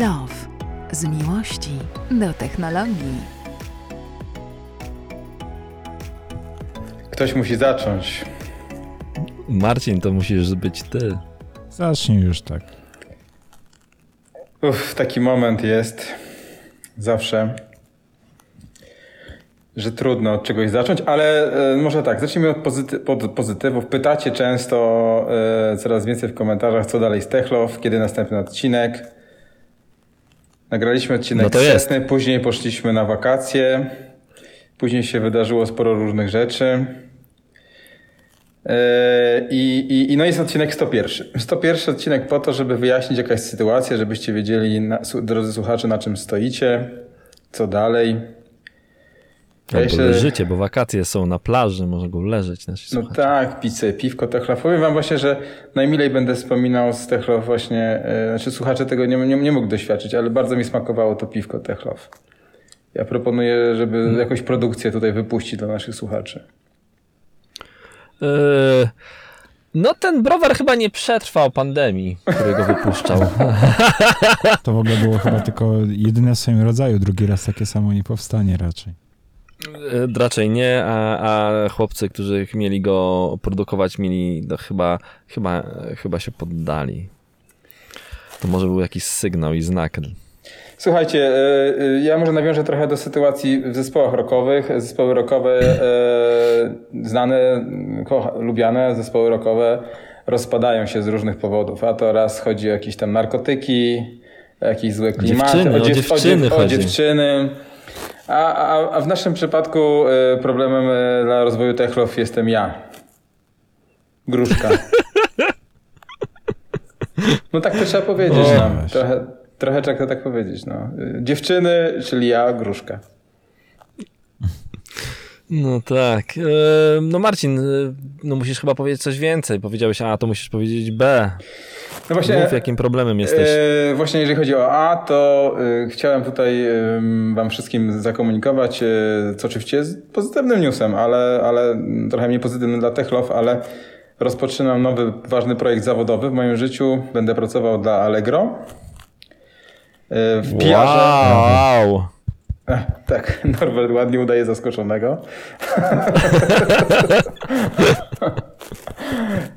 Love. Z miłości do technologii. Ktoś musi zacząć. Marcin, to musisz być ty. Zacznij już tak. Uff, taki moment jest zawsze, że trudno od czegoś zacząć, ale e, może tak, zacznijmy od pozyty pod pozytywów. Pytacie często e, coraz więcej w komentarzach, co dalej z Techlow, kiedy następny odcinek. Nagraliśmy odcinek No to jest. setny, później poszliśmy na wakacje, później się wydarzyło sporo różnych rzeczy. Yy, I, i, I no jest odcinek 101. 101 odcinek po to, żeby wyjaśnić jakaś sytuacja, żebyście wiedzieli, na, drodzy słuchacze, na czym stoicie, co dalej. Ja Albo jeszcze- leżycie, bo wakacje są na plaży, mogą leżeć nasi No słuchacze. tak, sobie piwko Techlow. Powiem wam właśnie, że najmilej będę wspominał z Techlow właśnie, yy, znaczy słuchacze tego nie, nie, nie mógł doświadczyć, ale bardzo mi smakowało to piwko Techlow. Ja proponuję, żeby Hmm. jakąś produkcję tutaj wypuścić dla naszych słuchaczy. Yy, no ten browar chyba nie przetrwał pandemii, którego wypuszczał. To w ogóle było chyba tylko jedyne w swoim rodzaju. Drugi raz takie samo nie powstanie raczej. Raczej nie, a, a chłopcy, którzy mieli go produkować, mieli no, chyba, chyba, chyba się poddali. To może był jakiś sygnał i znak. Słuchajcie, e, e, ja może nawiążę trochę do sytuacji w zespołach rockowych. Zespoły rockowe e, znane, lubiane zespoły rockowe rozpadają się z różnych powodów. A to raz chodzi o jakieś tam narkotyki, o jakieś złe klimaty, dziewczyny, o dziew- dziewczyny dziew- o chodzi. dziewczyny. A, a, a w naszym przypadku e, problemem e, dla rozwoju Techlow jestem ja. Gruszka. No tak to trzeba powiedzieć. O, No. Trochę, trochę trzeba to tak powiedzieć. No. Dziewczyny, czyli ja, gruszka. No tak. Yy, No Marcin, no musisz chyba powiedzieć coś więcej. Powiedziałeś A, to musisz powiedzieć B. No właśnie, Mów, jakim problemem jesteś. e, właśnie jeżeli chodzi o A, to e, chciałem tutaj em, wam wszystkim zakomunikować, e, co oczywiście jest pozytywnym newsem, ale, ale trochę mniej pozytywnym dla Techlow, ale rozpoczynam nowy, ważny projekt zawodowy w moim życiu. Będę pracował dla Allegro. E, W PR-ze. Wow! Tak, Norbert ładnie udaje zaskoczonego.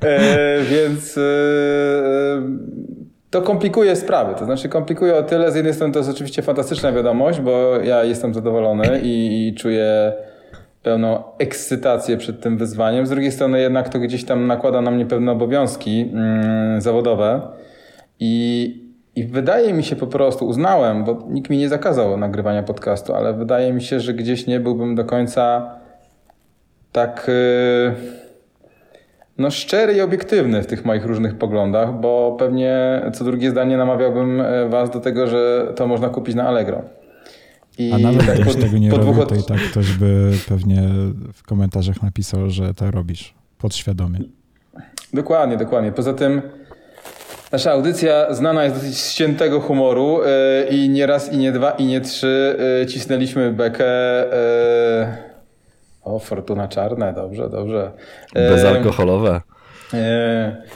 e, więc e, to komplikuje sprawy. To znaczy komplikuje o tyle, z jednej strony to jest oczywiście fantastyczna wiadomość, bo ja jestem zadowolony i, i czuję pełną ekscytację przed tym wyzwaniem. Z drugiej strony jednak to gdzieś tam nakłada na mnie pewne obowiązki mm, zawodowe i, i wydaje mi się po prostu, uznałem, bo nikt mi nie zakazał nagrywania podcastu, ale wydaje mi się, że gdzieś nie byłbym do końca tak yy, no szczery i obiektywny w tych moich różnych poglądach, bo pewnie co drugie zdanie namawiałbym e, was do tego, że to można kupić na Allegro. I A nawet tak po- tego nie po robił, to i tak ktoś by pewnie w komentarzach napisał, że to robisz. Podświadomie. Dokładnie, dokładnie. Poza tym nasza audycja znana jest dosyć z ciętego humoru yy, i nie raz, i nie dwa, i nie trzy yy, cisnęliśmy bekę. Yy... O, Fortuna Czarne, dobrze, dobrze. Bezalkoholowe. Yy,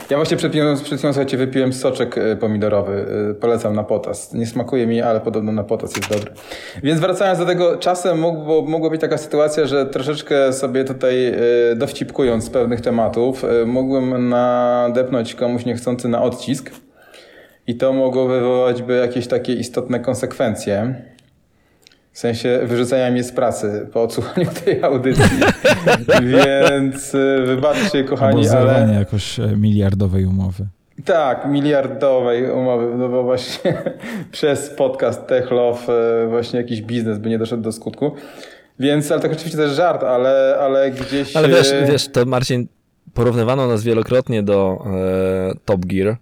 Ja właśnie przed chwilą, słuchajcie, wypiłem soczek yy, pomidorowy. Yy, Polecam na potas. Nie smakuje mi, ale podobno na potas jest dobry. Więc wracając do tego, czasem mógł, mogła być taka sytuacja, że troszeczkę sobie tutaj dowcipkując z pewnych tematów, mógłbym nadepnąć komuś niechcący na odcisk i to mogło wywołać by jakieś takie istotne konsekwencje. W sensie wyrzucenia mnie z pracy po odsłuchaniu tej audycji. Więc yy, wybaczcie, Albo kochani, zerwanie ale... jakoś e, miliardowej umowy. Tak, miliardowej umowy, no bo właśnie przez podcast Techlow e, właśnie jakiś biznes by nie doszedł do skutku. Więc, ale tak oczywiście jest żart, ale, ale gdzieś... Ale wiesz, e, wiesz, to Marcin, porównywano nas wielokrotnie do e, Top Gear.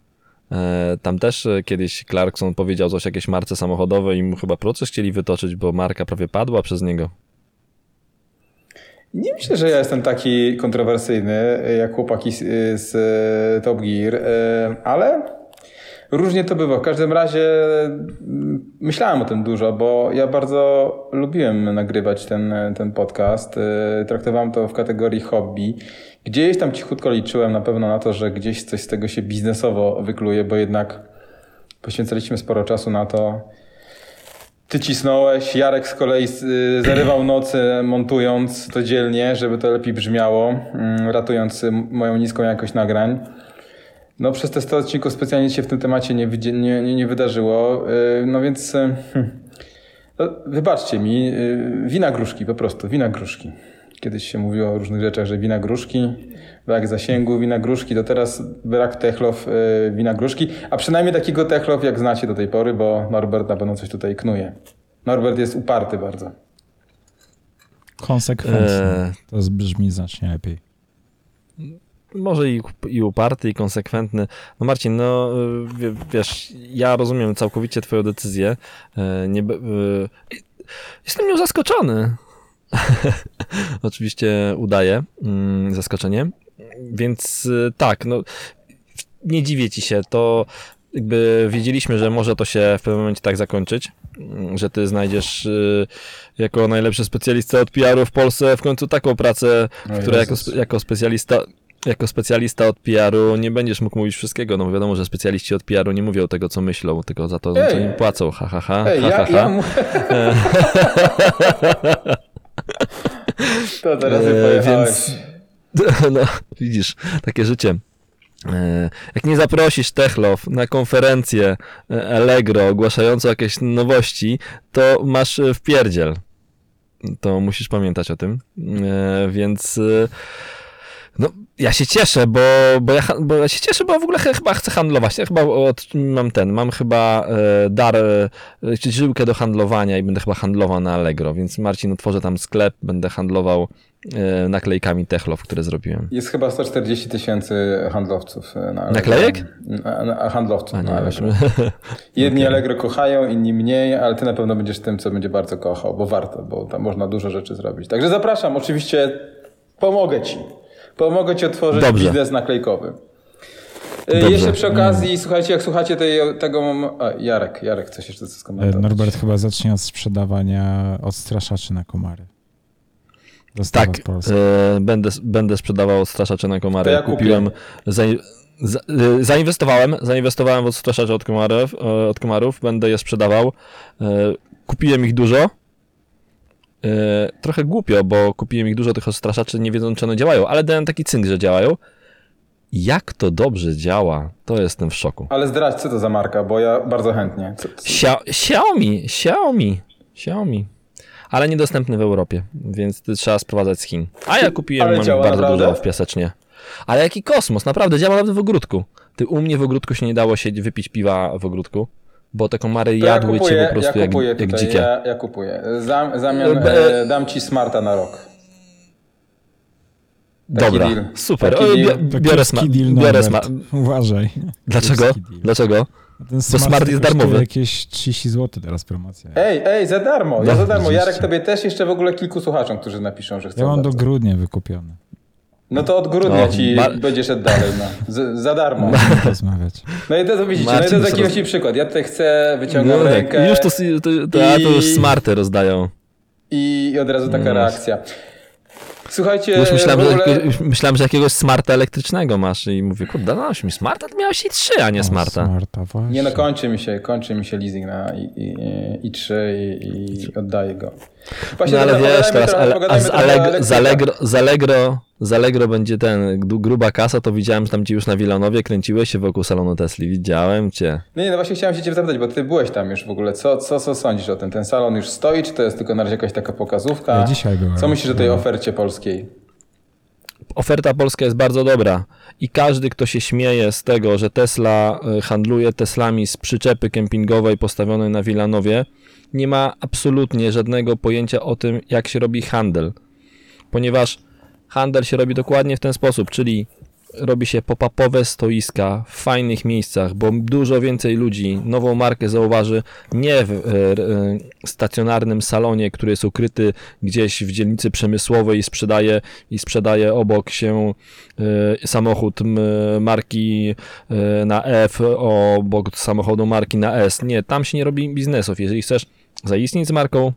E, tam też e, kiedyś Clarkson powiedział coś o jakiejś marce samochodowej i mu chyba proces chcieli wytoczyć, bo marka prawie padła przez niego. Nie myślę, że ja jestem taki kontrowersyjny jak chłopaki z, z e, Top Gear, e, ale różnie to bywa. W każdym razie mm, myślałem o tym dużo, bo ja bardzo lubiłem nagrywać ten, ten podcast. E, Traktowałem to w kategorii hobby. Gdzieś tam cichutko liczyłem na pewno na to, że gdzieś coś z tego się biznesowo wykluje, bo jednak Poświęcaliśmy sporo czasu na to. Ty cisnąłeś, Jarek z kolei y, zarywał nocy montując to dzielnie, żeby to lepiej brzmiało, mm, ratując y, moją niską jakość nagrań. No przez te 100 odcinków specjalnie się w tym temacie nie, nie, nie, nie wydarzyło, y, no więc hmm, no, wybaczcie mi, wina gruszki po prostu, wina gruszki. Kiedyś się mówiło o różnych rzeczach, że wina gruszki, brak zasięgu, wina gruszki, to teraz brak techlow, y, wina gruszki, a przynajmniej takiego techlow jak znacie do tej pory, bo Norbert na pewno coś tutaj knuje. Norbert jest uparty bardzo. Konsekwentnie. E, To brzmi znacznie lepiej. może i, i uparty, i konsekwentny. No Marcin, no y, wie- wiesz, ja rozumiem całkowicie twoją decyzję. E, Nie, y, jestem nią zaskoczony. Oczywiście udaję mm, zaskoczenie. Więc y, tak, no nie dziwię ci się, to jakby wiedzieliśmy, że może to się w pewnym momencie tak zakończyć, mm, że ty znajdziesz y, jako najlepszy specjalista od PR-u w Polsce w końcu taką pracę, w której jako, jako specjalista jako specjalista od PR-u nie będziesz mógł mówić wszystkiego, no wiadomo, że specjaliści od PR-u nie mówią tego, co myślą, tylko za to, co Ej. im płacą, ha, ha, ha, Ej, ha, ja, ha, ja ha. to teraz E, więc- No, widzisz, takie życie. E, Jak nie zaprosisz Techlow na konferencję e, Allegro ogłaszającą jakieś nowości, to masz e, wpierdziel. To musisz pamiętać o tym. Więc ja się cieszę, bo, bo, ja, bo ja się cieszę, bo w ogóle ch- chyba chcę handlować. Ja chyba od, mam ten, mam chyba e, dar, e, żyłkę do handlowania i będę chyba handlował na Allegro, więc Marcin otworzę tam sklep, będę handlował e, naklejkami Techlow, które zrobiłem. Jest chyba 140 tysięcy handlowców. e, Na Allegro. Naklejek? Na, na, handlowców A na nie, Allegro. Jedni Allegro kochają, inni mniej, ale ty na pewno będziesz tym, co będzie bardzo kochał, bo warto, bo tam można dużo rzeczy zrobić. Także zapraszam, oczywiście pomogę ci. Pomogę ci otworzyć Dobrze. biznes naklejkowy. E, Dobrze. Jeszcze przy okazji, słuchajcie, jak słuchacie tej, tego... A, Jarek, Jarek, coś jeszcze E, skomentować. Norbert chyba zacznie od sprzedawania odstraszaczy na komary. Dostawa Tak, e, będę, będę sprzedawał odstraszacze na komary. To ja. Kupiłem, za, za, e, zainwestowałem, zainwestowałem w odstraszacze od komarów, e, od komarów, będę je sprzedawał. E, Kupiłem ich dużo. E, Trochę głupio, bo kupiłem ich dużo tych odstraszaczy, nie wiedząc, czy one działają, ale dałem taki cynk, że działają. Jak to dobrze działa, to jestem w szoku. Ale zdradź, co to za marka, bo ja bardzo chętnie. Co, co? Xia- Xiaomi, Xiaomi, Xiaomi. Ale niedostępny w Europie, więc trzeba sprowadzać z Chin. A ja kupiłem, Ale mam bardzo dużo w piasecznie. Ale jaki kosmos, naprawdę, działa nawet w ogródku. Ty u mnie w ogródku się nie dało się wypić piwa w ogródku, bo te komary To ja jadły kupuję, cię po prostu ja jak, kupuję jak dzikie. Ja, ja kupuję. Zam, zamian E, e, dam ci smarta na rok. Dobra, deal. super. Taki O, deal. biorę, sma- deal, biorę Norbert. sma- Uważaj. Dlaczego? Dlaczego? Ten smart jest kosztuje darmowy. jakieś 30 zł teraz promocja. Ej, ej, za darmo, ja No, za darmo. Jarek, tobie też jeszcze w ogóle kilku słuchaczom, którzy napiszą, że chcą. Ja mam do grudnia wykupione. No to od grudnia O, ci ma- będzie szedł dalej, no. Z, za darmo. Możemy porozmawiać. No i to, to widzicie, no i Marcin to jest taki roz- właśnie przykład. Ja tutaj chcę, wyciągam No tak, rękę już to, to, to, a to już I- smarty rozdają. i, i od razu taka No. reakcja. Słuchajcie, Już myślałem, ogóle... że, jakiegoś- myślałem, że jakiegoś smarta elektrycznego masz i mówię, kurde, no mi smarta, to miałeś i trzy, a nie O, smarta. Smarta, właśnie. Nie no, kończy mi się, kończy mi się leasing na i, i, i 3 i, i oddaję go. Właśnie No ale wiesz teraz, ale, a z, Allegro, z. Allegro, z, Allegro, z Allegro będzie ten gru- gruba kasa, to widziałem, że tam ci już na Wilanowie kręciłeś się wokół salonu Tesli, widziałem cię. Nie, nie, no właśnie chciałem się ciebie zapytać, bo ty byłeś tam już w ogóle. Co, co, co sądzisz o tym? Ten salon już stoi, czy to jest tylko na razie jakaś taka pokazówka? Ja dzisiaj byłem. Co myślisz o tej ofercie polskiej? Oferta polska jest bardzo dobra i każdy, kto się śmieje z tego, że Tesla y, handluje Teslami z przyczepy kempingowej postawionej na Wilanowie, nie ma absolutnie żadnego pojęcia o tym, jak się robi handel. Ponieważ handel się robi dokładnie w ten sposób, czyli robi się pop-upowe stoiska w fajnych miejscach, bo dużo więcej ludzi nową markę zauważy nie w e, e, stacjonarnym salonie, który jest ukryty gdzieś w dzielnicy przemysłowej i sprzedaje, i sprzedaje obok się e, samochód marki na F obok samochodu marki na S. Nie, tam się nie robi biznesów. Jeżeli chcesz zaistnieć z marką,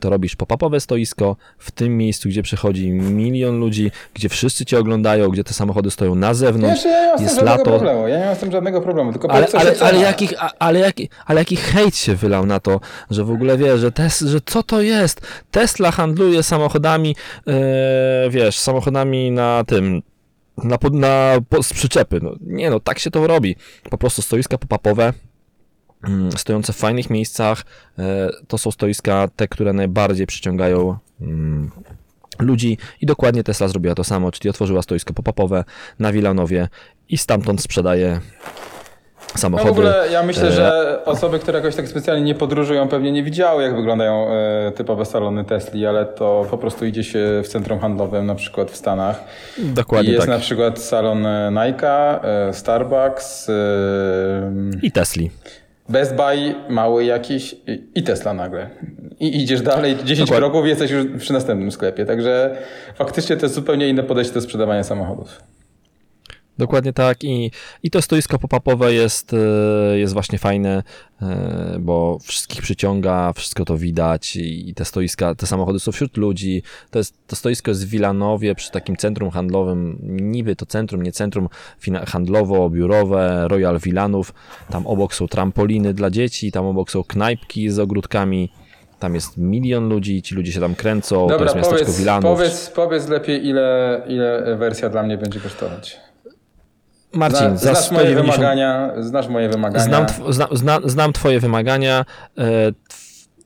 to robisz pop-upowe stoisko w tym miejscu, gdzie przychodzi milion ludzi, gdzie wszyscy cię oglądają, gdzie te samochody stoją na zewnątrz, Wiesz, ja nie mam jest żadnego lato. problemu. Ja nie mam z tym żadnego problemu. Tylko Ale, ale, ale, ale, jaki, ale jaki hejt się wylał na to, że w ogóle wiesz, że, tes, że co to jest? Tesla handluje samochodami, e, wiesz, samochodami na tym, na, na, z przyczepy. No, nie no, tak się to robi. Po prostu stoiska pop-upowe, stojące w fajnych miejscach, e, to są stoiska te, które najbardziej przyciągają mm, ludzi i dokładnie Tesla zrobiła to samo, czyli otworzyła stoisko pop-upowe na Wilanowie i stamtąd sprzedaje No samochody. w ogóle ja myślę, E, że osoby, które jakoś tak specjalnie nie podróżują, pewnie nie widziały, jak wyglądają e, typowe salony Tesli, ale to po prostu idzie się w centrum handlowym, na przykład w Stanach. I Dokładnie jest tak. na przykład salon e, Nike'a, e, Starbucks, I Tesli. Best Buy mały jakiś i- Tesla nagle. I idziesz dalej, 10 Dokładnie. kroków i jesteś już przy następnym sklepie. Także faktycznie to jest zupełnie inne podejście do sprzedawania samochodów. Dokładnie tak i, i to stoisko pop-upowe jest, e, jest właśnie fajne, e, bo wszystkich przyciąga, wszystko to widać i te stoiska, te samochody są wśród ludzi. To, jest, to stoisko jest w Wilanowie przy takim centrum handlowym, niby to centrum, nie centrum handlowo-biurowe, Royal Wilanów. Tam obok są trampoliny dla dzieci, tam obok są knajpki z ogródkami. Tam jest milion ludzi, ci ludzie się tam kręcą, to Dobra, jest miasteczko powiedz, Wilanów. powiedz, powiedz lepiej, ile, ile wersja dla mnie będzie kosztować. Marcin, Zna, znasz moje 190 wymagania, znasz moje wymagania. Znam, tw- zna, zna, znam twoje wymagania. E,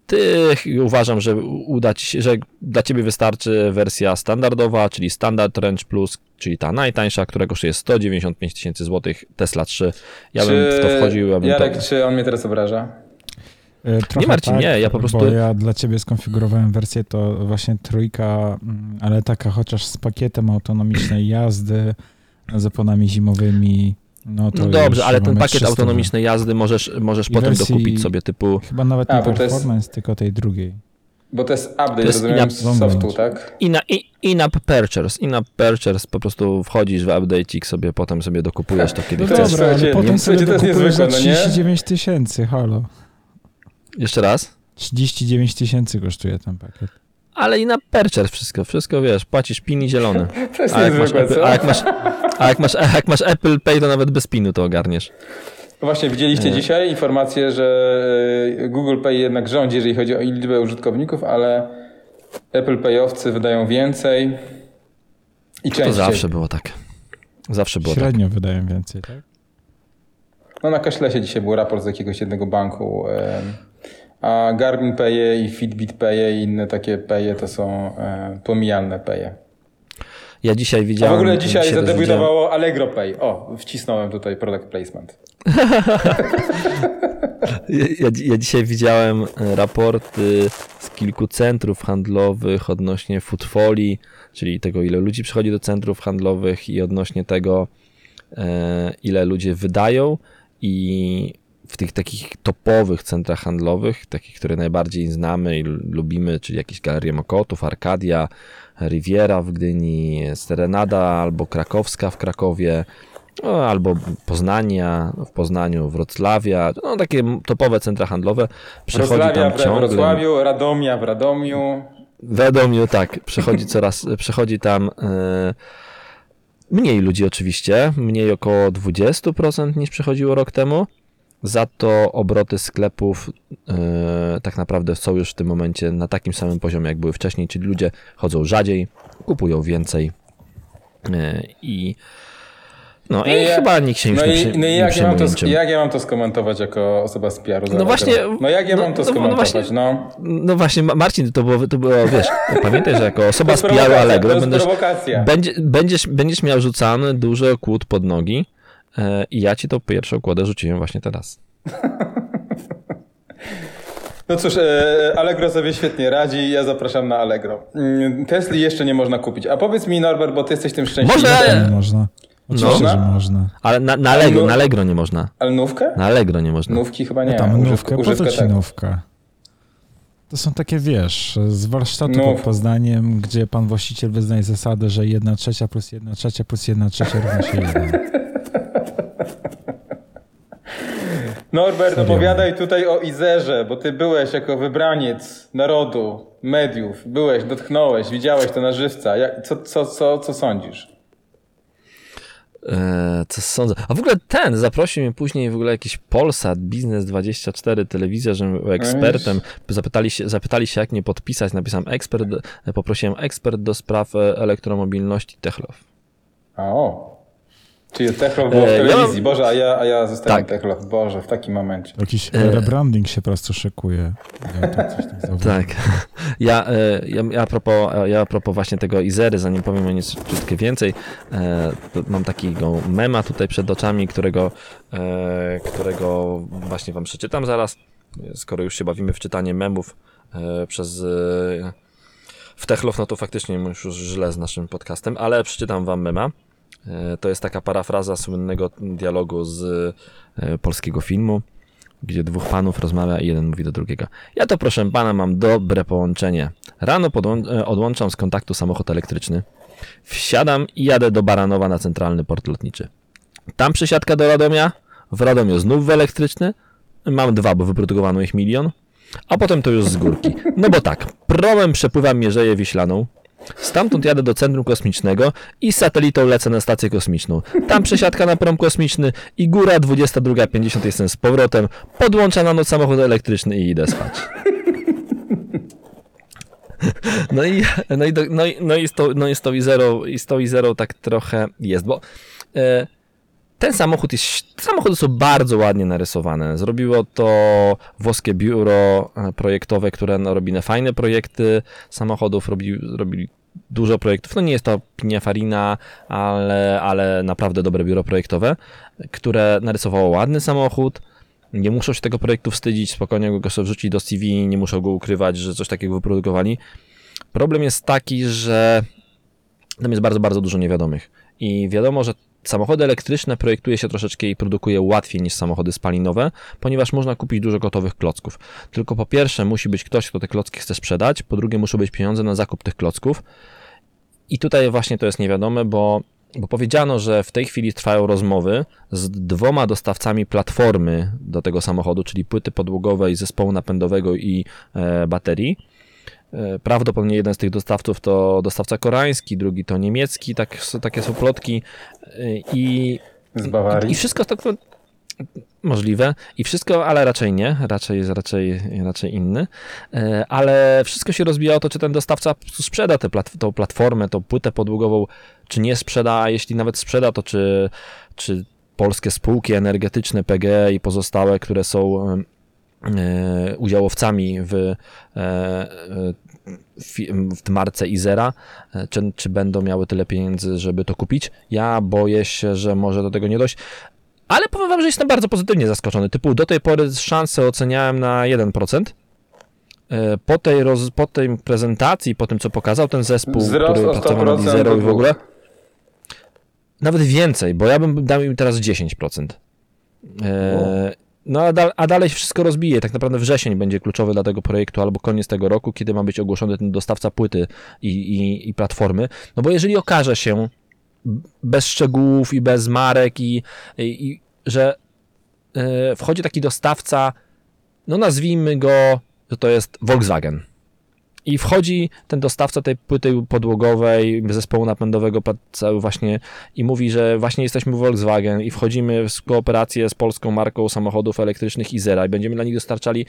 Ty uważam, że uda ci się, że dla ciebie wystarczy wersja standardowa, czyli Standard Range Plus, czyli ta najtańsza, która kosztuje 195 tysięcy złotych, Tesla 3. Ja bym w to wchodził, ja bym Jarek, to... czy on mnie teraz obraża? E, Trochę Marcin, tak, nie, ja po prostu- Bo ja dla ciebie skonfigurowałem wersję to właśnie trójka, mm, ale taka chociaż z pakietem autonomicznej jazdy, z oponami zimowymi. No, to No dobrze, ale ten pakiet 300. autonomicznej jazdy możesz, możesz I potem wersji- dokupić sobie typu Chyba nawet A, nie to jest- performance, tylko tej drugiej. Bo to jest update, jest rozumiem, in-app z softu, tak? in- in- in-app purchase. In-app purchase, po prostu wchodzisz w update'ik sobie, potem sobie dokupujesz to, kiedy To chcesz. Dobra, ale potem nie- sobie to dokupujesz za niezwykłe, no nie? 39 tysięcy, halo. Jeszcze raz? 39 tysięcy kosztuje ten pakiet. Ale i na purchase wszystko, wszystko wiesz, płacisz pin i zielony. To jest A jak, masz Apple, a, jak masz, a, jak masz, a jak masz Apple Pay, to nawet bez pinu to ogarniesz. Właśnie widzieliście dzisiaj informację, że e, Google Pay jednak rządzi, jeżeli chodzi o liczbę użytkowników, ale Apple Payowcy wydają więcej i To częściej. zawsze było tak. Zawsze było tak. Średnio wydają więcej, tak? No na Cashlesie dzisiaj był raport z jakiegoś jednego banku, a Garmin Paye i Fitbit Paye i inne takie paye to są e, pomijalne paye. Ja dzisiaj A w widziałem... ogóle dzisiaj widziałem- zadebiutowało Allegro Pay. O, wcisnąłem tutaj product placement. Ja, ja, ja dzisiaj widziałem e, raporty z kilku centrów handlowych odnośnie footfoli, czyli tego, ile ludzi przychodzi do centrów handlowych i odnośnie tego, e, ile ludzie wydają i w tych takich topowych centrach handlowych, takich, które najbardziej znamy i lubimy, czyli jakieś Galerie Mokotów, Arkadia, Riviera w Gdyni, Serenada albo Krakowska w Krakowie, no, albo Poznania w Poznaniu, Wrocławia, no takie topowe centra handlowe. Przychodzi Wrocławia tam w ciągle... Wrocławiu, Radomia w Radomiu. Wiadomo, tak, przychodzi coraz, przychodzi tam e, mniej ludzi oczywiście, mniej około 20% niż przychodziło rok temu. Za to obroty sklepów e, tak naprawdę są już w tym momencie na takim samym poziomie, jak były wcześniej, czyli ludzie chodzą rzadziej, kupują więcej e, i no, No i ja- chyba nikt się już No nie, i, przy, no i nie jak, ja mam to, jak ja mam to skomentować jako osoba z PR-u? No właśnie? No jak ja no- mam to no- no skomentować? właśnie- No, No właśnie, Ma- Marcin, to było, to było wiesz, pamiętaj, że jako osoba z PR prowokacja, Allegro będziesz, będziesz, będziesz miał rzucany duży kłód pod nogi i ja ci tą pierwszą kłodę rzuciłem właśnie teraz. No cóż, e, Allegro sobie świetnie radzi, ja zapraszam na Allegro. Mm, Tesli jeszcze nie można kupić. A powiedz mi Norbert, bo ty jesteś tym szczęśliwym. Można- Nie można. Oczywiście, No. że można. Ale na, na, Allegro, no- na Allegro nie można. Ale nówkę? Na Allegro nie można. Nówki chyba nie. Nie, tam Używka- nówkę, po co ci tak. nówka? To są takie, wiesz, z warsztatu Nów. pod Poznaniem, gdzie pan właściciel wyznaje zasadę, że 1 trzecia plus 1 trzecia plus 1 trzecia równa się 1. Norbert, Serio? opowiadaj tutaj o Izerze, bo ty byłeś jako wybraniec narodu, mediów, byłeś, dotknąłeś, widziałeś to na żywca. Jak, co, co, co, co sądzisz? E, co sądzę? A w ogóle ten zaprosił mnie później w ogóle jakiś Polsat, Biznes24, telewizja, żebym był ekspertem. Zapytali się, zapytali się, jak mnie podpisać. Napisałem ekspert, poprosiłem ekspert do spraw e, elektromobilności Techlow. A o. Czyli Techlow było w E, ja telewizji. Boże, a ja, a ja zostałem Tak. Techlow. Boże, w takim momencie. Jakiś E, rebranding się po prostu szykuje. Ja tak. Tak. Ja, e, ja, ja, a propos, ja a propos właśnie tego Izery, zanim powiem o nic troszeczkę więcej, mam takiego mema tutaj przed oczami, którego, którego właśnie wam przeczytam zaraz, skoro już się bawimy w czytanie memów przez w Techlow, no to faktycznie już źle z naszym podcastem, ale przeczytam wam mema. E, To jest taka parafraza słynnego dialogu z e, polskiego filmu, gdzie dwóch panów rozmawia i jeden mówi do drugiego. Ja to proszę pana mam dobre połączenie. Rano e, odłączam z kontaktu samochód elektryczny. Wsiadam i jadę do Baranowa na centralny port lotniczy. Tam przysiadka do Radomia, w Radomiu znów w elektryczny. Mam dwa, bo wyprodukowano ich milion. A potem to już z górki. No bo tak, promem przepływam Mierzeję Wiślaną. Stamtąd jadę do centrum kosmicznego i satelitą lecę na stację kosmiczną. Tam przesiadka na prom kosmiczny i góra 22.50 jestem z powrotem. Podłączam na noc samochód elektryczny i idę spać. No i, no i, no i, no i, z, to, no i z tą i zero, i z tą tak trochę jest, bo e, ten samochód jest, samochody są bardzo ładnie narysowane. Zrobiło to włoskie biuro e, projektowe, które no, robi na fajne projekty samochodów, robi, robi dużo projektów. No nie jest to Pininfarina, ale, ale naprawdę dobre biuro projektowe, które narysowało ładny samochód. Nie muszą się tego projektu wstydzić, spokojnie go sobie wrzucić do CV, nie muszą go ukrywać, że coś takiego wyprodukowali. Problem jest taki, że tam jest bardzo, bardzo dużo niewiadomych. I wiadomo, że samochody elektryczne projektuje się troszeczkę i produkuje łatwiej niż samochody spalinowe, ponieważ można kupić dużo gotowych klocków. Tylko po pierwsze musi być ktoś, kto te klocki chce sprzedać, po drugie muszą być pieniądze na zakup tych klocków. I tutaj właśnie to jest niewiadome, bo, bo powiedziano, że w tej chwili trwają rozmowy z dwoma dostawcami platformy do tego samochodu, czyli płyty podłogowej, zespołu napędowego i e, baterii. E, Prawdopodobnie jeden z tych dostawców to dostawca koreański, drugi to niemiecki, tak, takie są plotki. E, I, Z Bawarii. i wszystko to możliwe. I wszystko, ale raczej nie, raczej jest raczej, raczej inny. E, Ale wszystko się rozbija o to, czy ten dostawca sprzeda tę plat, tą platformę, tą płytę podłogową, czy nie sprzeda, a jeśli nawet sprzeda, to czy, czy polskie spółki energetyczne, PGE i pozostałe, które są udziałowcami w, e, e, w marce Izera, e, czy, czy będą miały tyle pieniędzy, żeby to kupić. Ja boję się, że może do tego nie dojść. Ale powiem wam, że jestem bardzo pozytywnie zaskoczony. Typu do tej pory szanse oceniałem na 1%. E, Po tej, roz, po tej prezentacji, po tym co pokazał ten zespół, Wzrost który pracował nad 100% Izero i w ogóle, nawet więcej, bo ja bym dał im teraz 10%. E, no a, da, a dalej wszystko rozbije. Tak naprawdę wrzesień będzie kluczowy dla tego projektu, albo koniec tego roku, kiedy ma być ogłoszony ten dostawca płyty i, i, i platformy. No bo jeżeli okaże się bez szczegółów i bez marek i, i, że e, wchodzi taki dostawca, no nazwijmy go, że to jest Volkswagen. I wchodzi ten dostawca tej płyty podłogowej, zespołu napędowego właśnie i mówi, że właśnie jesteśmy Volkswagen i wchodzimy w kooperację z polską marką samochodów elektrycznych Izera i będziemy dla nich dostarczali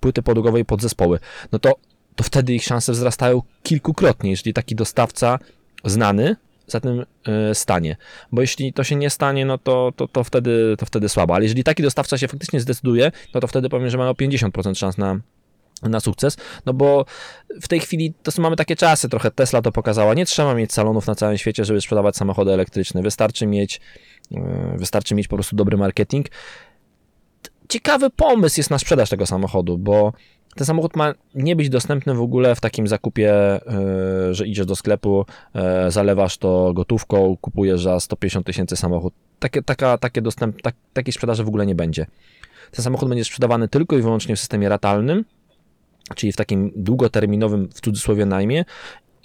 płyty podłogowe i podzespoły. No to, to wtedy ich szanse wzrastają kilkukrotnie, jeżeli taki dostawca znany za tym e, stanie. Bo jeśli to się nie stanie, no to, to, to, wtedy, to wtedy słabo. Ale jeżeli taki dostawca się faktycznie zdecyduje, no to wtedy powiem, że mamy o 50% szans na, na sukces, no bo w tej chwili to są, mamy takie czasy, trochę Tesla to pokazała, nie trzeba mieć salonów na całym świecie, żeby sprzedawać samochody elektryczne, wystarczy mieć, e, wystarczy mieć po prostu dobry marketing. Ciekawy pomysł jest na sprzedaż tego samochodu, bo ten samochód ma nie być dostępny w ogóle w takim zakupie, e, że idziesz do sklepu, e, zalewasz to gotówką, kupujesz za 150 tysięcy samochód. Takie, taka, takie dostęp, tak, takiej sprzedaży w ogóle nie będzie. Ten samochód będzie sprzedawany tylko i wyłącznie w systemie ratalnym, czyli w takim długoterminowym, w cudzysłowie, najmie.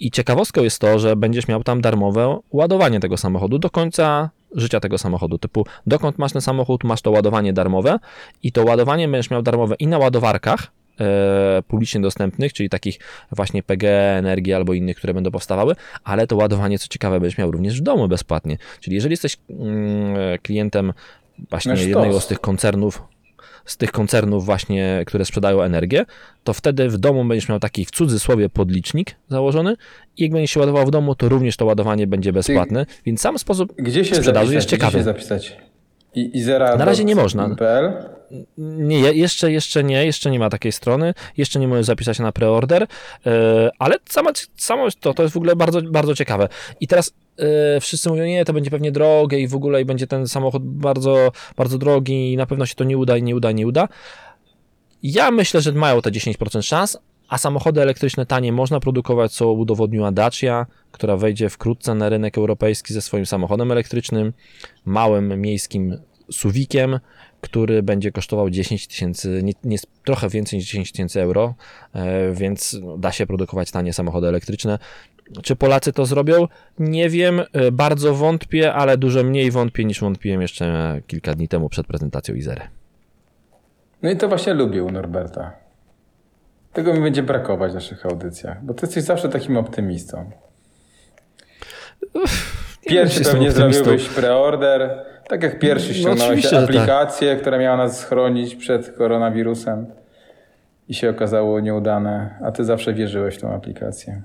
I ciekawostką jest to, że będziesz miał tam darmowe ładowanie tego samochodu do końca życia tego samochodu. Typu, dokąd masz ten samochód, masz to ładowanie darmowe i to ładowanie będziesz miał darmowe i na ładowarkach e, publicznie dostępnych, czyli takich właśnie PG, Energii albo innych, które będą powstawały, ale to ładowanie, co ciekawe, będziesz miał również w domu bezpłatnie. Czyli jeżeli jesteś mm, klientem właśnie jednego z tych koncernów, z tych koncernów właśnie, które sprzedają energię, to wtedy w domu będziesz miał taki w cudzysłowie podlicznik założony i jak będziesz się ładował w domu, to również to ładowanie będzie bezpłatne, więc sam sposób Gdzie się sprzedaży zapisać? jest Gdzie ciekawy. się zapisać? I, Izera. Na razie nie można. PL? Nie, je- jeszcze, jeszcze nie, jeszcze nie ma takiej strony, jeszcze nie możesz zapisać się na preorder, e, ale sama, samo to, to jest w ogóle bardzo, bardzo ciekawe. I teraz e, wszyscy mówią, nie, to będzie pewnie drogie i w ogóle i będzie ten samochód bardzo, bardzo drogi i na pewno się to nie uda i nie uda, nie uda. Ja myślę, że mają te 10% szans, a samochody elektryczne tanie można produkować, co udowodniła Dacia, która wejdzie wkrótce na rynek europejski ze swoim samochodem elektrycznym, małym miejskim suwikiem, który będzie kosztował 10 tysięcy, trochę więcej niż 10 tysięcy euro, e, więc da się produkować tanie samochody elektryczne. Czy Polacy to zrobią? Nie wiem, e, bardzo wątpię, ale dużo mniej wątpię niż wątpiłem jeszcze kilka dni temu przed prezentacją Izery. No i to właśnie lubię u Norberta. Tego mi będzie brakować w naszych audycjach, bo ty jesteś zawsze takim optymistą. Pierwszy pewnie zrobiłeś preorder, tak jak pierwszy ściągnąłeś oczywiście, że tak. aplikację, która miała nas schronić przed koronawirusem i się okazało nieudane, a ty zawsze wierzyłeś w tą aplikację.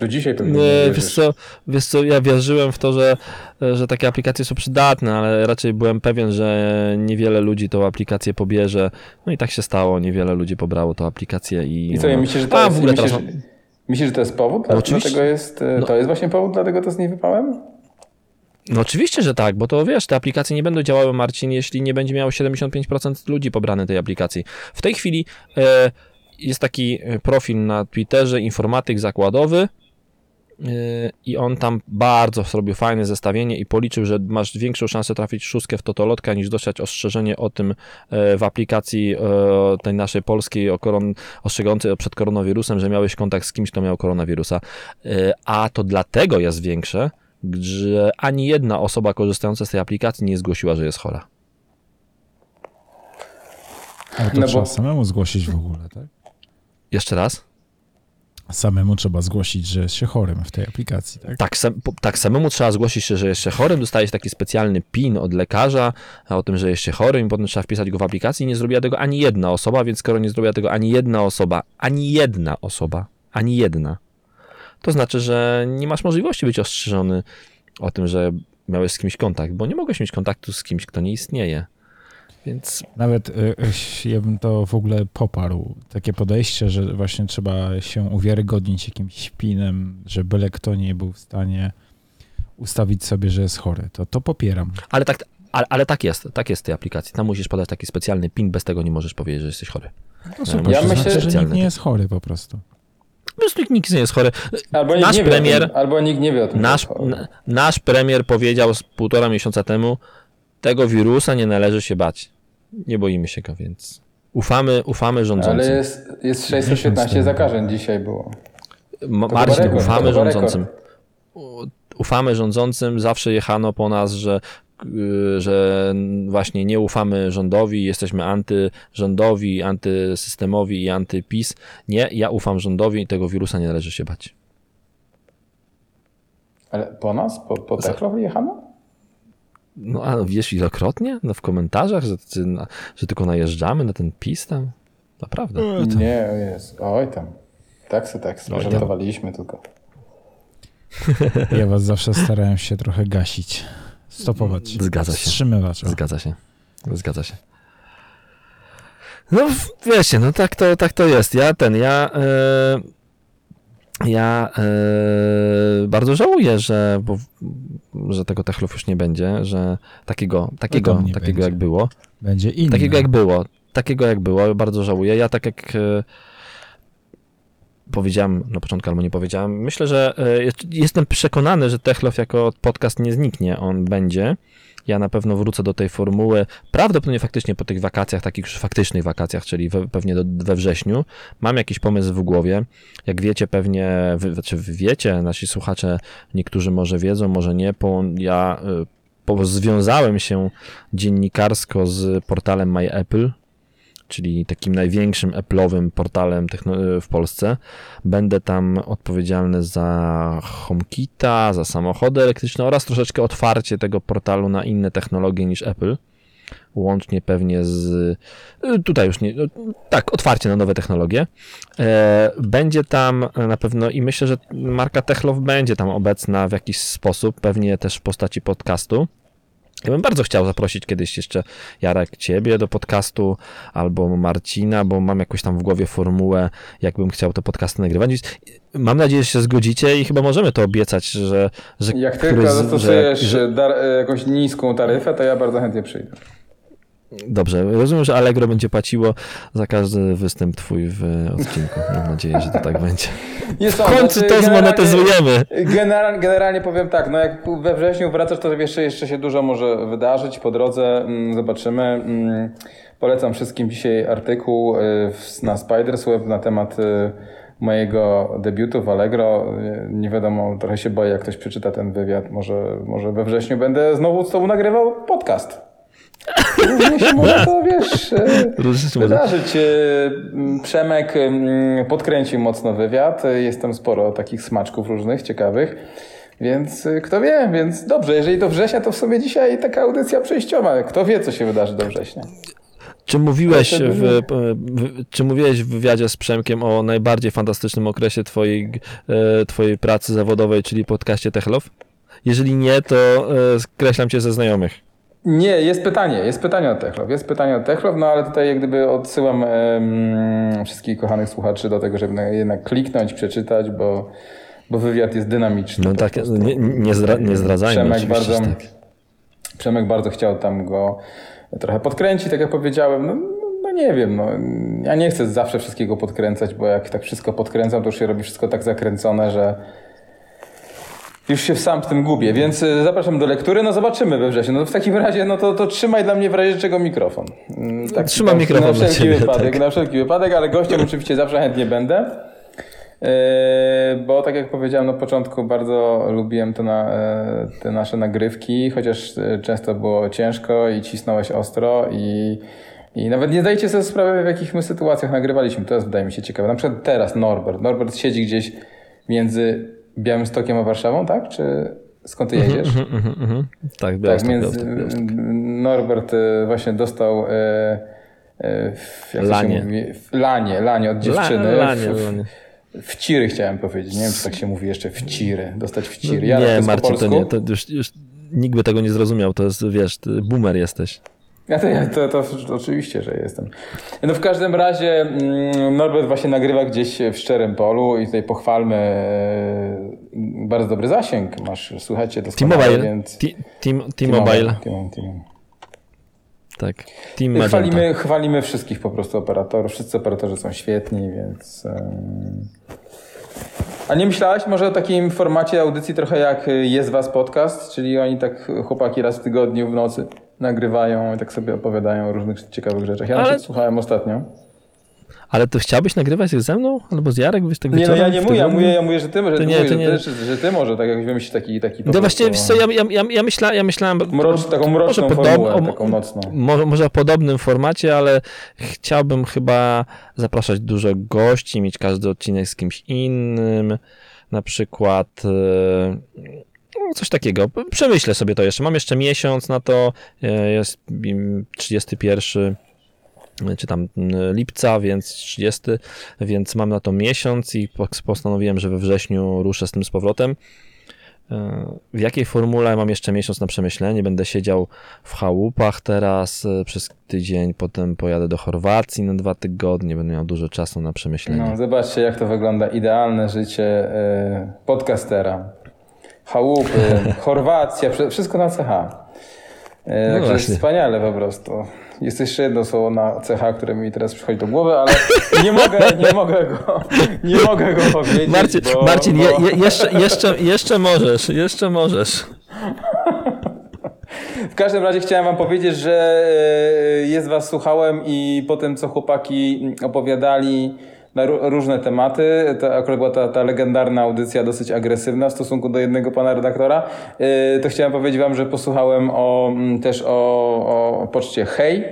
Do dzisiaj pewnie nie, Nie, wiesz co, wiesz co, ja wierzyłem w to, że, że takie aplikacje są przydatne, ale raczej byłem pewien, że niewiele ludzi tą aplikację pobierze. No i tak się stało, niewiele ludzi pobrało tą aplikację i... I co, no, myślisz, że to a, jest, w ogóle teraz... że to jest powód? No Dla- oczywiście. Dlatego jest, e, No. to jest właśnie powód, dlatego to z niej wypałem? No oczywiście, że tak, bo to wiesz, te aplikacje nie będą działały, Marcin, jeśli nie będzie miało 75% ludzi pobrane tej aplikacji. W tej chwili e, jest taki e, profil na Twitterze, informatyk zakładowy i on tam bardzo zrobił fajne zestawienie i policzył, że masz większą szansę trafić szóstkę w totolotka niż dostać ostrzeżenie o tym e, w aplikacji e, tej naszej polskiej o koron, ostrzegającej przed koronawirusem, że miałeś kontakt z kimś, kto miał koronawirusa. E, a to dlatego jest większe, że ani jedna osoba korzystająca z tej aplikacji nie zgłosiła, że jest chora. Ale to No bo- trzeba samemu zgłosić w ogóle, tak? Jeszcze raz? Samemu trzeba zgłosić, że jest się chorym w tej aplikacji, tak? Tak, sam, tak samemu trzeba zgłosić się, że jest się chorym, dostajesz taki specjalny PIN od lekarza o tym, że jest się chorym i potem trzeba wpisać go w aplikacji. Nie zrobiła tego ani jedna osoba, więc skoro nie zrobiła tego ani jedna osoba, ani jedna osoba, ani jedna, to znaczy, że nie masz możliwości być ostrzeżony o tym, że miałeś z kimś kontakt, bo nie mogłeś mieć kontaktu z kimś, kto nie istnieje. Więc Nawet y, y, ja bym to w ogóle poparł. Takie podejście, że właśnie trzeba się uwiarygodnić jakimś pinem, że byle kto nie był w stanie ustawić sobie, że jest chory. To, to popieram. Ale tak, ale, ale tak jest, tak jest w tej aplikacji. Tam musisz podać taki specjalny PIN, bez tego nie możesz powiedzieć, że jesteś chory. To super, Ja to myślę, znaczy, że nikt nie jest chory po prostu. Po prostu nikt nie jest chory. Albo nikt Nasz nie wie premier- o tym, albo nikt nie wie o tym. Nasz, nasz premier powiedział z półtora miesiąca temu, tego wirusa nie należy się bać. Nie boimy się go, więc ufamy, ufamy rządzącym. Ale jest, jest 615 zakażeń dzisiaj było. Ma- Marcin, rekord, ufamy rządzącym. Ufamy rządzącym, zawsze jechano po nas, że, y, że właśnie nie ufamy rządowi, jesteśmy antyrządowi, antysystemowi i antyPiS. Nie, ja ufam rządowi i tego wirusa nie należy się bać. Ale po nas? Po, po Za- Techlo wyjechano? No a wiesz wielokrotnie no, w komentarzach, że, że, że tylko najeżdżamy na ten PiS tam? Naprawdę. Nie, jest. Oj tam. Taksy, taksy. Oj tam. Żartowaliśmy tylko. Ja was zawsze starałem się trochę gasić. Stopować. Zgadza się. Wstrzymywać. o. Zgadza się. Zgadza się. No wiecie, no tak to, tak to jest. Ja ten, ja e, ja e, bardzo żałuję, że, bo, że tego techlów już nie będzie, że takiego, takiego, nie takiego będzie. jak było. Będzie inny. Takiego jak było. Takiego jak było. Bardzo żałuję. Ja tak jak e, powiedziałem na początku, albo nie powiedziałem, myślę, że e, jest- jestem przekonany, że Techlow jako podcast nie zniknie. On będzie. Ja na pewno wrócę do tej formuły. Prawdopodobnie faktycznie po tych wakacjach, takich już faktycznych wakacjach, czyli we, pewnie do, we wrześniu. Mam jakiś pomysł w głowie. Jak wiecie, pewnie, wy, znaczy wiecie, nasi słuchacze, niektórzy może wiedzą, może nie. Po, ja po, związałem się dziennikarsko z portalem MyApple, czyli takim największym Apple'owym portalem techno- w Polsce. Będę tam odpowiedzialny za HomeKita, za samochody elektryczne oraz troszeczkę otwarcie tego portalu na inne technologie niż Apple. Łącznie pewnie z. y, Tutaj już nie. no, Tak, otwarcie na nowe technologie. E, Będzie tam na pewno i myślę, że marka Techlow będzie tam obecna w jakiś sposób, pewnie też w postaci podcastu. Ja bym bardzo chciał zaprosić kiedyś jeszcze Jarek ciebie do podcastu albo Marcina, bo mam jakąś tam w głowie formułę, jakbym chciał te podcasty nagrywać. Mam nadzieję, że się zgodzicie i chyba możemy to obiecać, że, że Jak tylko zastosujesz że, że, dar, jakąś niską taryfę, to ja bardzo chętnie przyjdę. Dobrze, rozumiem, że Allegro będzie płaciło za każdy występ twój w odcinku. Mam nadzieję, że to tak będzie. Nie W końcu znaczy, to generalnie- zmonetyzujemy. Generalnie, generalnie powiem tak, no jak we wrześniu wracasz, to jeszcze, jeszcze się dużo może wydarzyć po drodze, mm, zobaczymy. Mm, Polecam wszystkim dzisiaj artykuł y, na Spiders Web na temat y, mojego debiutu w Allegro. Y, Nie wiadomo, trochę się boję, jak ktoś przeczyta ten wywiad. Może, może we wrześniu będę znowu z tobą nagrywał podcast. Różnie się może to, wiesz, może. wydarzyć. M, Przemek mm, podkręcił mocno wywiad. Jest tam sporo takich smaczków różnych, ciekawych. Więc kto wie, więc dobrze, jeżeli do września, to w sobie dzisiaj taka audycja przejściowa. Kto wie, co się wydarzy do września. Czy mówiłeś, w, w, czy mówiłeś w wywiadzie z Przemkiem o najbardziej fantastycznym okresie twojej, e, twojej pracy zawodowej, czyli podcaście Techlow? Jeżeli nie, to e, skreślam cię ze znajomych. Nie, jest pytanie, jest pytanie o Techlow, jest pytanie o Techlow, no ale tutaj jak gdyby odsyłam em, wszystkich kochanych słuchaczy do tego, żeby na- jednak kliknąć, przeczytać, bo, bo wywiad jest dynamiczny. No tak, nie, nie, zdra, nie zdradzajmy Przemek bardzo, tak. Przemek bardzo chciał tam go trochę podkręcić, tak jak powiedziałem. No, no, no nie wiem, no, ja nie chcę zawsze wszystkiego podkręcać, bo jak tak wszystko podkręcam, to już się robi wszystko tak zakręcone, że już się sam w tym gubię, więc y, zapraszam do lektury. No zobaczymy we wrześniu. No w takim razie, no to, to trzymaj dla mnie w razie czego mikrofon. Mm, Tak, Trzymam na- mikrofon na wszelki ciebie, wypadek, tak. na wszelki wypadek, ale gościem oczywiście zawsze chętnie będę. Yy, Bo tak jak powiedziałem na początku, bardzo lubiłem to na, e, te nasze nagrywki, chociaż e, często było ciężko i cisnąłeś ostro i, i nawet nie zdajecie sobie sprawy, w jakich my sytuacjach nagrywaliśmy. To jest wydaje mi się ciekawe. Na przykład teraz Norbert. Norbert siedzi gdzieś między Białymstokiem a Warszawą, tak? Czy skąd ty jedziesz? Mhm, mhm, mhm. Tak, Tak, Białystok, między, Białystok, Białystok. Norbert e, właśnie dostał e, e, w- jak Lanie. mówi? W- lanie, lanie od dziewczyny. La- lanie, w, lanie. Wciry chciałem powiedzieć. Nie wiem, czy tak się mówi jeszcze wciry. Dostać wciry. Jarek, to nie, Marcin, to nie, to już, już nikt by tego nie zrozumiał, to jest, wiesz, boomer jesteś. Ja to, ja, to, to, to oczywiście, że jestem. No w każdym razie mm, Norbert właśnie nagrywa gdzieś w szczerym polu i tutaj pochwalmy e, bardzo dobry zasięg. Masz, słuchajcie, doskonale, T-Mobile, więc... T-Mobile, tak. Team. Chwalimy, chwalimy wszystkich po prostu operatorów. Wszyscy operatorzy są świetni, więc. A nie myślałeś może o takim formacie audycji trochę jak y, Jest Was Podcast, czyli oni tak chłopaki raz w tygodniu w nocy nagrywają i tak sobie opowiadają o różnych ciekawych rzeczach. Ja Ale- słuchałem ostatnio. Ale to chciałbyś nagrywać ze mną? Albo z Jarek? Byś tak Nie, no ja nie mówię, ja mówię, ja mówię, że ty, że, To ty, nie, mówię, to że, nie. ty, że, ty może tak jak wymyślić taki, taki No właśnie, wiesz co, ja, ja, ja, ja, myśla, ja myślałem... mrocz, taką mroczną może formułę, podob- o- taką nocną. Może, może w podobnym formacie, ale chciałbym chyba zapraszać dużo gości, mieć każdy odcinek z kimś innym, na przykład no, coś takiego. Przemyślę sobie to jeszcze. Mam jeszcze miesiąc na to, e, jest mm, 31 czy tam lipca, więc 30, więc mam na to miesiąc i po- postanowiłem, że we wrześniu ruszę z tym z powrotem. E, W jakiej formule mam jeszcze miesiąc na przemyślenie? Będę siedział w chałupach teraz e, przez tydzień, potem pojadę do Chorwacji na dwa tygodnie, będę miał dużo czasu na przemyślenie. No, zobaczcie, jak to wygląda idealne życie podcastera. Chałupy, Chorwacja, wszy- wszystko na CH. Y, także właśnie. wspaniale po prostu. Jest jeszcze jedno słowo na CH, które mi teraz przychodzi do głowy, ale nie mogę, nie mogę go, nie mogę go powiedzieć. Marcin, bo, Marcin bo... je, je, jeszcze, jeszcze, jeszcze możesz, jeszcze możesz. W każdym razie chciałem wam powiedzieć, że e, jest was słuchałem i po tym, co chłopaki opowiadali, na ró- różne tematy. To akurat była ta, ta legendarna audycja dosyć agresywna w stosunku do jednego pana redaktora. Yy, to chciałem powiedzieć wam, że posłuchałem o, mm, też o, o, poczcie Hej.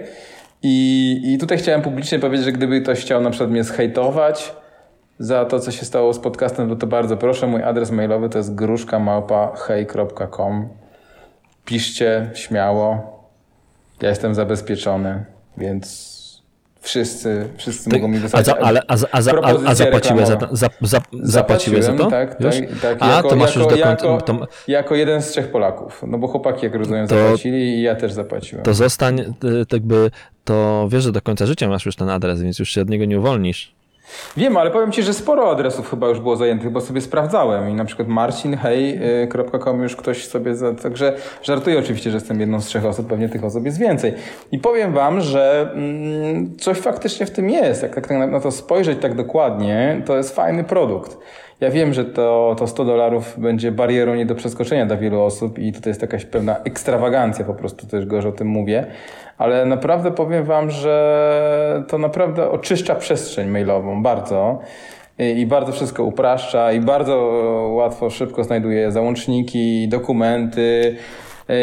I, I tutaj chciałem publicznie powiedzieć, że gdyby ktoś chciał na przykład mnie zhejtować za to, co się stało z podcastem, to, to bardzo proszę. Mój adres mailowy to jest gruszkamałpa.hej.com. Piszcie śmiało. Ja jestem zabezpieczony, więc wszyscy, wszyscy Ty- mogą mi a wysłać za, ale, a, a, a, a zapłaciłeś za, za, za, zapłaciłeś za to? Tak, tak, tak. A, jako, to masz jako, już do końca. Jako, to, jako jeden z trzech Polaków. No bo chłopaki, jak rozumiem, To- zapłacili i ja też zapłaciłem. to zostań, y, tak by, to wiesz, że do końca życia masz już ten adres, więc już się od niego nie uwolnisz. Wiem, ale powiem ci, że sporo adresów chyba już było zajętych, bo sobie sprawdzałem i na przykład marcinhej.com już ktoś sobie, za... także żartuję oczywiście, że jestem jedną z trzech osób, pewnie tych osób jest więcej. I powiem wam, że mm, coś faktycznie w tym jest, jak tak na, to spojrzeć tak dokładnie, to jest fajny produkt. Ja wiem, że to, to 100 dolarów będzie barierą nie do przeskoczenia dla wielu osób i tutaj jest jakaś pewna ekstrawagancja po prostu, też gorzej o tym mówię, ale naprawdę powiem wam, że to naprawdę oczyszcza przestrzeń mailową bardzo i bardzo wszystko upraszcza i bardzo łatwo, szybko znajduje załączniki, dokumenty yy,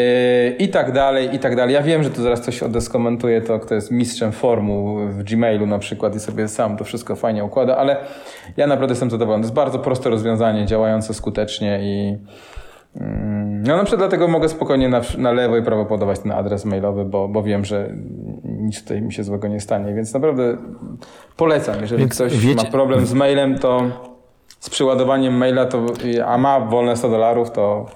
i tak dalej, i tak dalej. Ja wiem, że tu zaraz ktoś odeskomentuje to, kto jest mistrzem formuł w Gmailu na przykład i sobie sam to wszystko fajnie układa, ale ja naprawdę jestem zadowolony. To jest bardzo proste rozwiązanie, działające skutecznie i no na przykład dlatego mogę spokojnie na, na lewo i prawo podawać ten adres mailowy, bo, bo wiem, że nic tutaj mi się złego nie stanie, więc naprawdę polecam. Jeżeli Więc ktoś wiecie- ma problem z mailem, to z przeładowaniem maila, to, a ma wolne 100 dolarów, to,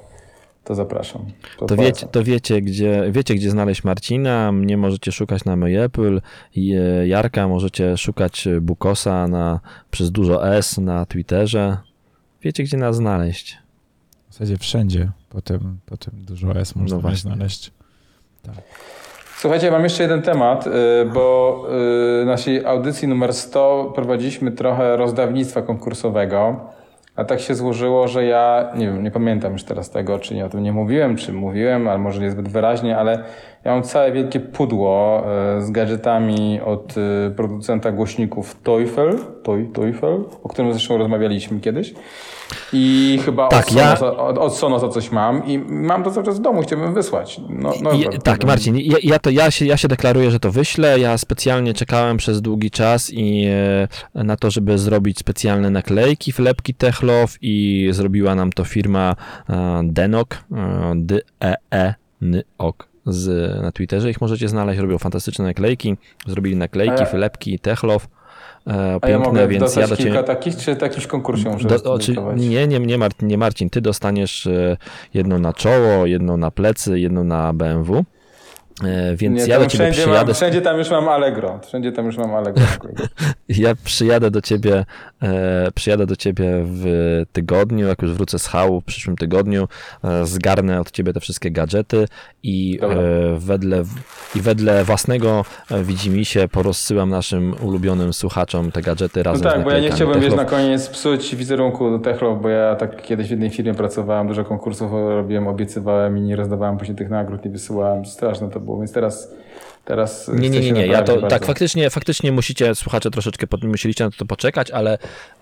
to zapraszam. To polecam. wiecie, to wiecie, gdzie, wiecie, gdzie znaleźć Marcina. Mnie możecie szukać na MyApple. Jarka możecie szukać Bukosa na, przez dużo S na Twitterze. Wiecie, gdzie nas znaleźć. W zasadzie wszędzie. Potem, potem dużo S można No no właśnie. znaleźć. Słuchajcie, mam jeszcze jeden temat, y, bo y, w naszej audycji numer 100 prowadziliśmy trochę rozdawnictwa konkursowego, a tak się złożyło, że ja, nie wiem, nie pamiętam już teraz tego, czy nie o tym nie mówiłem, czy mówiłem, ale może niezbyt wyraźnie, ale ja mam całe wielkie pudło y, z gadżetami od y, producenta głośników Teufel, Teu- Teufel, o którym zresztą rozmawialiśmy kiedyś. I chyba Tak, od, ja- Sonosa, od, od Sonosa coś mam i mam to cały czas w domu, chciałbym wysłać. No, no, I, tak. Marcin, ja, ja, to, ja, się, ja się deklaruję, że to wyślę. Ja specjalnie czekałem przez długi czas i e, na to, żeby zrobić specjalne naklejki, wlepki Techlow i zrobiła nam to firma e, Denok, e, D-E-E-N-O-K z, na Twitterze. Ich możecie znaleźć, robią fantastyczne naklejki. Zrobili naklejki, ja- wlepki Techlow. E, A ja piękne, mogę więc ja do ciebie... kilka takich, czy w konkursie muszę Do, zdecydować? nie, nie, nie, Marcin, nie Marcin, ty dostaniesz e, jedną na czoło, jedną na plecy, jedną na BMW. E, Więc Nie, ja do ciebie wszędzie, przyjadę. mam, wszędzie tam już mam Allegro. Wszędzie tam już mam Allegro. Ja przyjadę do ciebie, e, przyjadę do ciebie w tygodniu, jak już wrócę z hału w przyszłym tygodniu, e, zgarnę od ciebie te wszystkie gadżety i e, wedle, i wedle własnego e, widzimisię porozsyłam naszym ulubionym słuchaczom te gadżety No razem z tak, bo ja nie chciałbym wiesz, Techlow. na koniec psuć wizerunku Techlow, bo ja tak kiedyś w jednej firmie pracowałem, dużo konkursów robiłem, obiecywałem i nie rozdawałem później tych nagród, nie wysyłałem. Straszne to było, więc teraz teraz Nie, nie, nie, nie. Ja to, tak, faktycznie, faktycznie musicie, słuchacze, troszeczkę musieliście na to poczekać, ale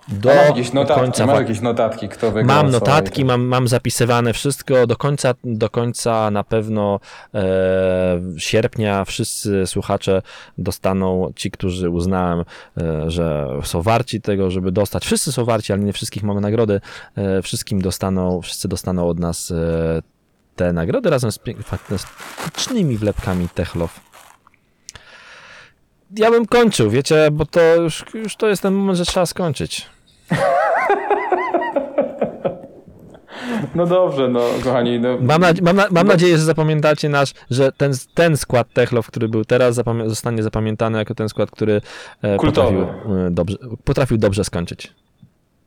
do notatki, końca. mam jakieś notatki, kto wygrał Mam notatki, mam, mam zapisywane wszystko. Do końca, do końca na pewno e, sierpnia wszyscy słuchacze dostaną, ci, którzy uznałem, e, że są warci tego, żeby dostać. Wszyscy są warci, ale nie wszystkich mamy nagrody. E, wszystkim dostaną, wszyscy dostaną od nas e, te nagrody razem z fantastycznymi wlepkami Techlow. Ja bym kończył, wiecie, bo to już, już to jest ten moment, że trzeba skończyć. No dobrze, no kochani, no, Mam, nadzie- mam, na- mam nadzieję, że zapamiętacie nasz, że ten, ten skład Techlow, który był teraz, zapamię- zostanie zapamiętany jako ten skład, który e, potrafił, e, dobrze, potrafił dobrze skończyć.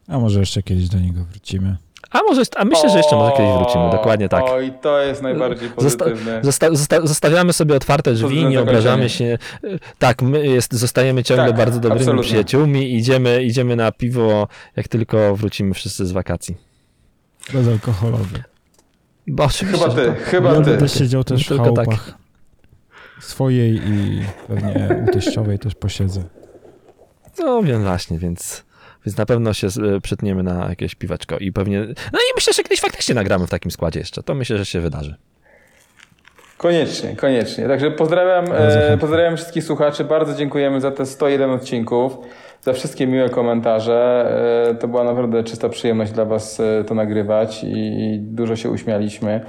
A może jeszcze kiedyś do niego wrócimy. A może, a myślę, że jeszcze może kiedyś wrócimy, dokładnie tak. Oj, to jest najbardziej pozytywne. Zosta- zosta- zostawiamy sobie otwarte drzwi, Pozytywne nie obrażamy się. Tak, my jest, zostajemy ciągle Tak, bardzo dobrymi absolutnie. przyjaciółmi, idziemy, idziemy na piwo, jak tylko wrócimy wszyscy z wakacji. Bezalkoholowy. Bo oczywiście, Chyba ty, tak. chyba ja ty. będę siedział też w Tylko tak. chałupach swojej i pewnie u teściowej też posiedzę. No wiem właśnie, więc, więc na pewno się e, przytniemy na jakieś piweczko i pewnie... No i myślę, że kiedyś faktycznie nagramy w takim składzie jeszcze. To myślę, że się wydarzy. Koniecznie, koniecznie. Także pozdrawiam, e, pozdrawiam wszystkich słuchaczy. Bardzo dziękujemy za te 101 odcinków, za wszystkie miłe komentarze. E, to była naprawdę czysta przyjemność dla Was to nagrywać i, i dużo się uśmialiśmy.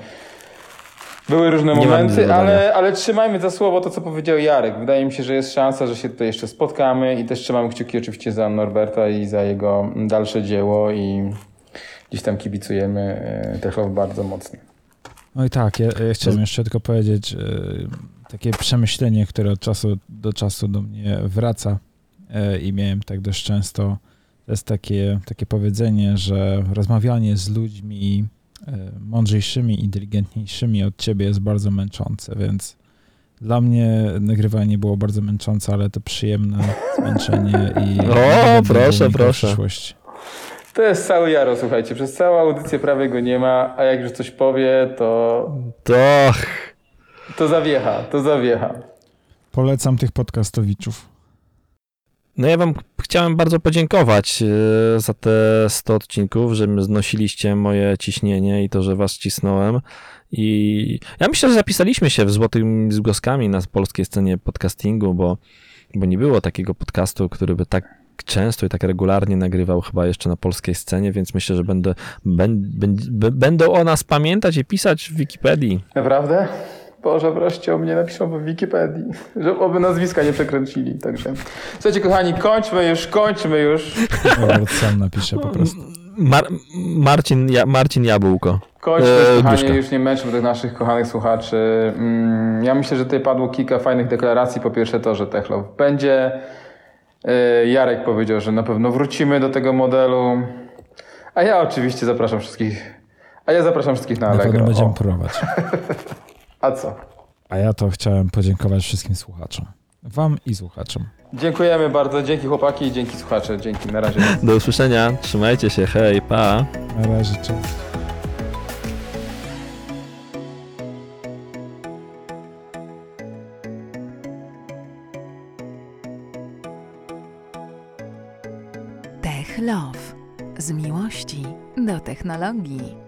Były różne Nie mam nic do momenty, dodania. ale, ale trzymajmy za słowo to, co powiedział Jarek. Wydaje mi się, że jest szansa, że się tutaj jeszcze spotkamy i też trzymam kciuki oczywiście za Norberta i za jego dalsze dzieło i gdzieś tam kibicujemy e, Techlow bardzo mocno. No i tak, ja, ja chciałem jeszcze tylko powiedzieć, e, takie przemyślenie, które od czasu do czasu do mnie wraca e, i miałem tak dość często, to jest takie, takie powiedzenie, że rozmawianie z ludźmi mądrzejszymi, inteligentniejszymi od ciebie jest bardzo męczące, więc dla mnie nagrywanie było bardzo męczące, ale to przyjemne zmęczenie i O, proszę, proszę. przyszłości. To jest cały Jaro, słuchajcie. Przez całą audycję prawie go nie ma, a jak już coś powie, to, To... to zawiecha, to zawiecha. Polecam tych podcastowiczów. No ja wam chciałem bardzo podziękować e, za te 100 odcinków, że znosiliście moje ciśnienie i to, że was cisnąłem. I ja myślę, że zapisaliśmy się w złotymi zgłoskami na polskiej scenie podcastingu, bo, bo nie było takiego podcastu, który by tak często i tak regularnie nagrywał chyba jeszcze na polskiej scenie, więc myślę, że będę, będ, będ, będą o nas pamiętać i pisać w Wikipedii. Naprawdę? Boże, wreszcie o mnie napiszą w Wikipedii, że oby nazwiska nie przekręcili. Także. Słuchajcie, kochani, kończmy już, kończmy już. Robert sam napisze po prostu. Mar Marcin, ja Marcin Jabłko. Kończmy, Eee, kochani, już nie męczmy tych naszych kochanych słuchaczy. Mm, ja myślę, że tutaj padło kilka fajnych deklaracji. Po pierwsze to, że Techlow będzie. Eee, Jarek powiedział, że na pewno wrócimy do tego modelu. A ja oczywiście zapraszam wszystkich. A ja zapraszam wszystkich na Na pewno Allegro. będziemy O, próbować. a co? A ja to chciałem podziękować wszystkim słuchaczom. Wam i słuchaczom. Dziękujemy bardzo. Dzięki chłopaki i dzięki słuchacze. Dzięki. Na razie. Do usłyszenia. Trzymajcie się. Hej, pa. Na razie, cześć. Tech Love. Z miłości do technologii.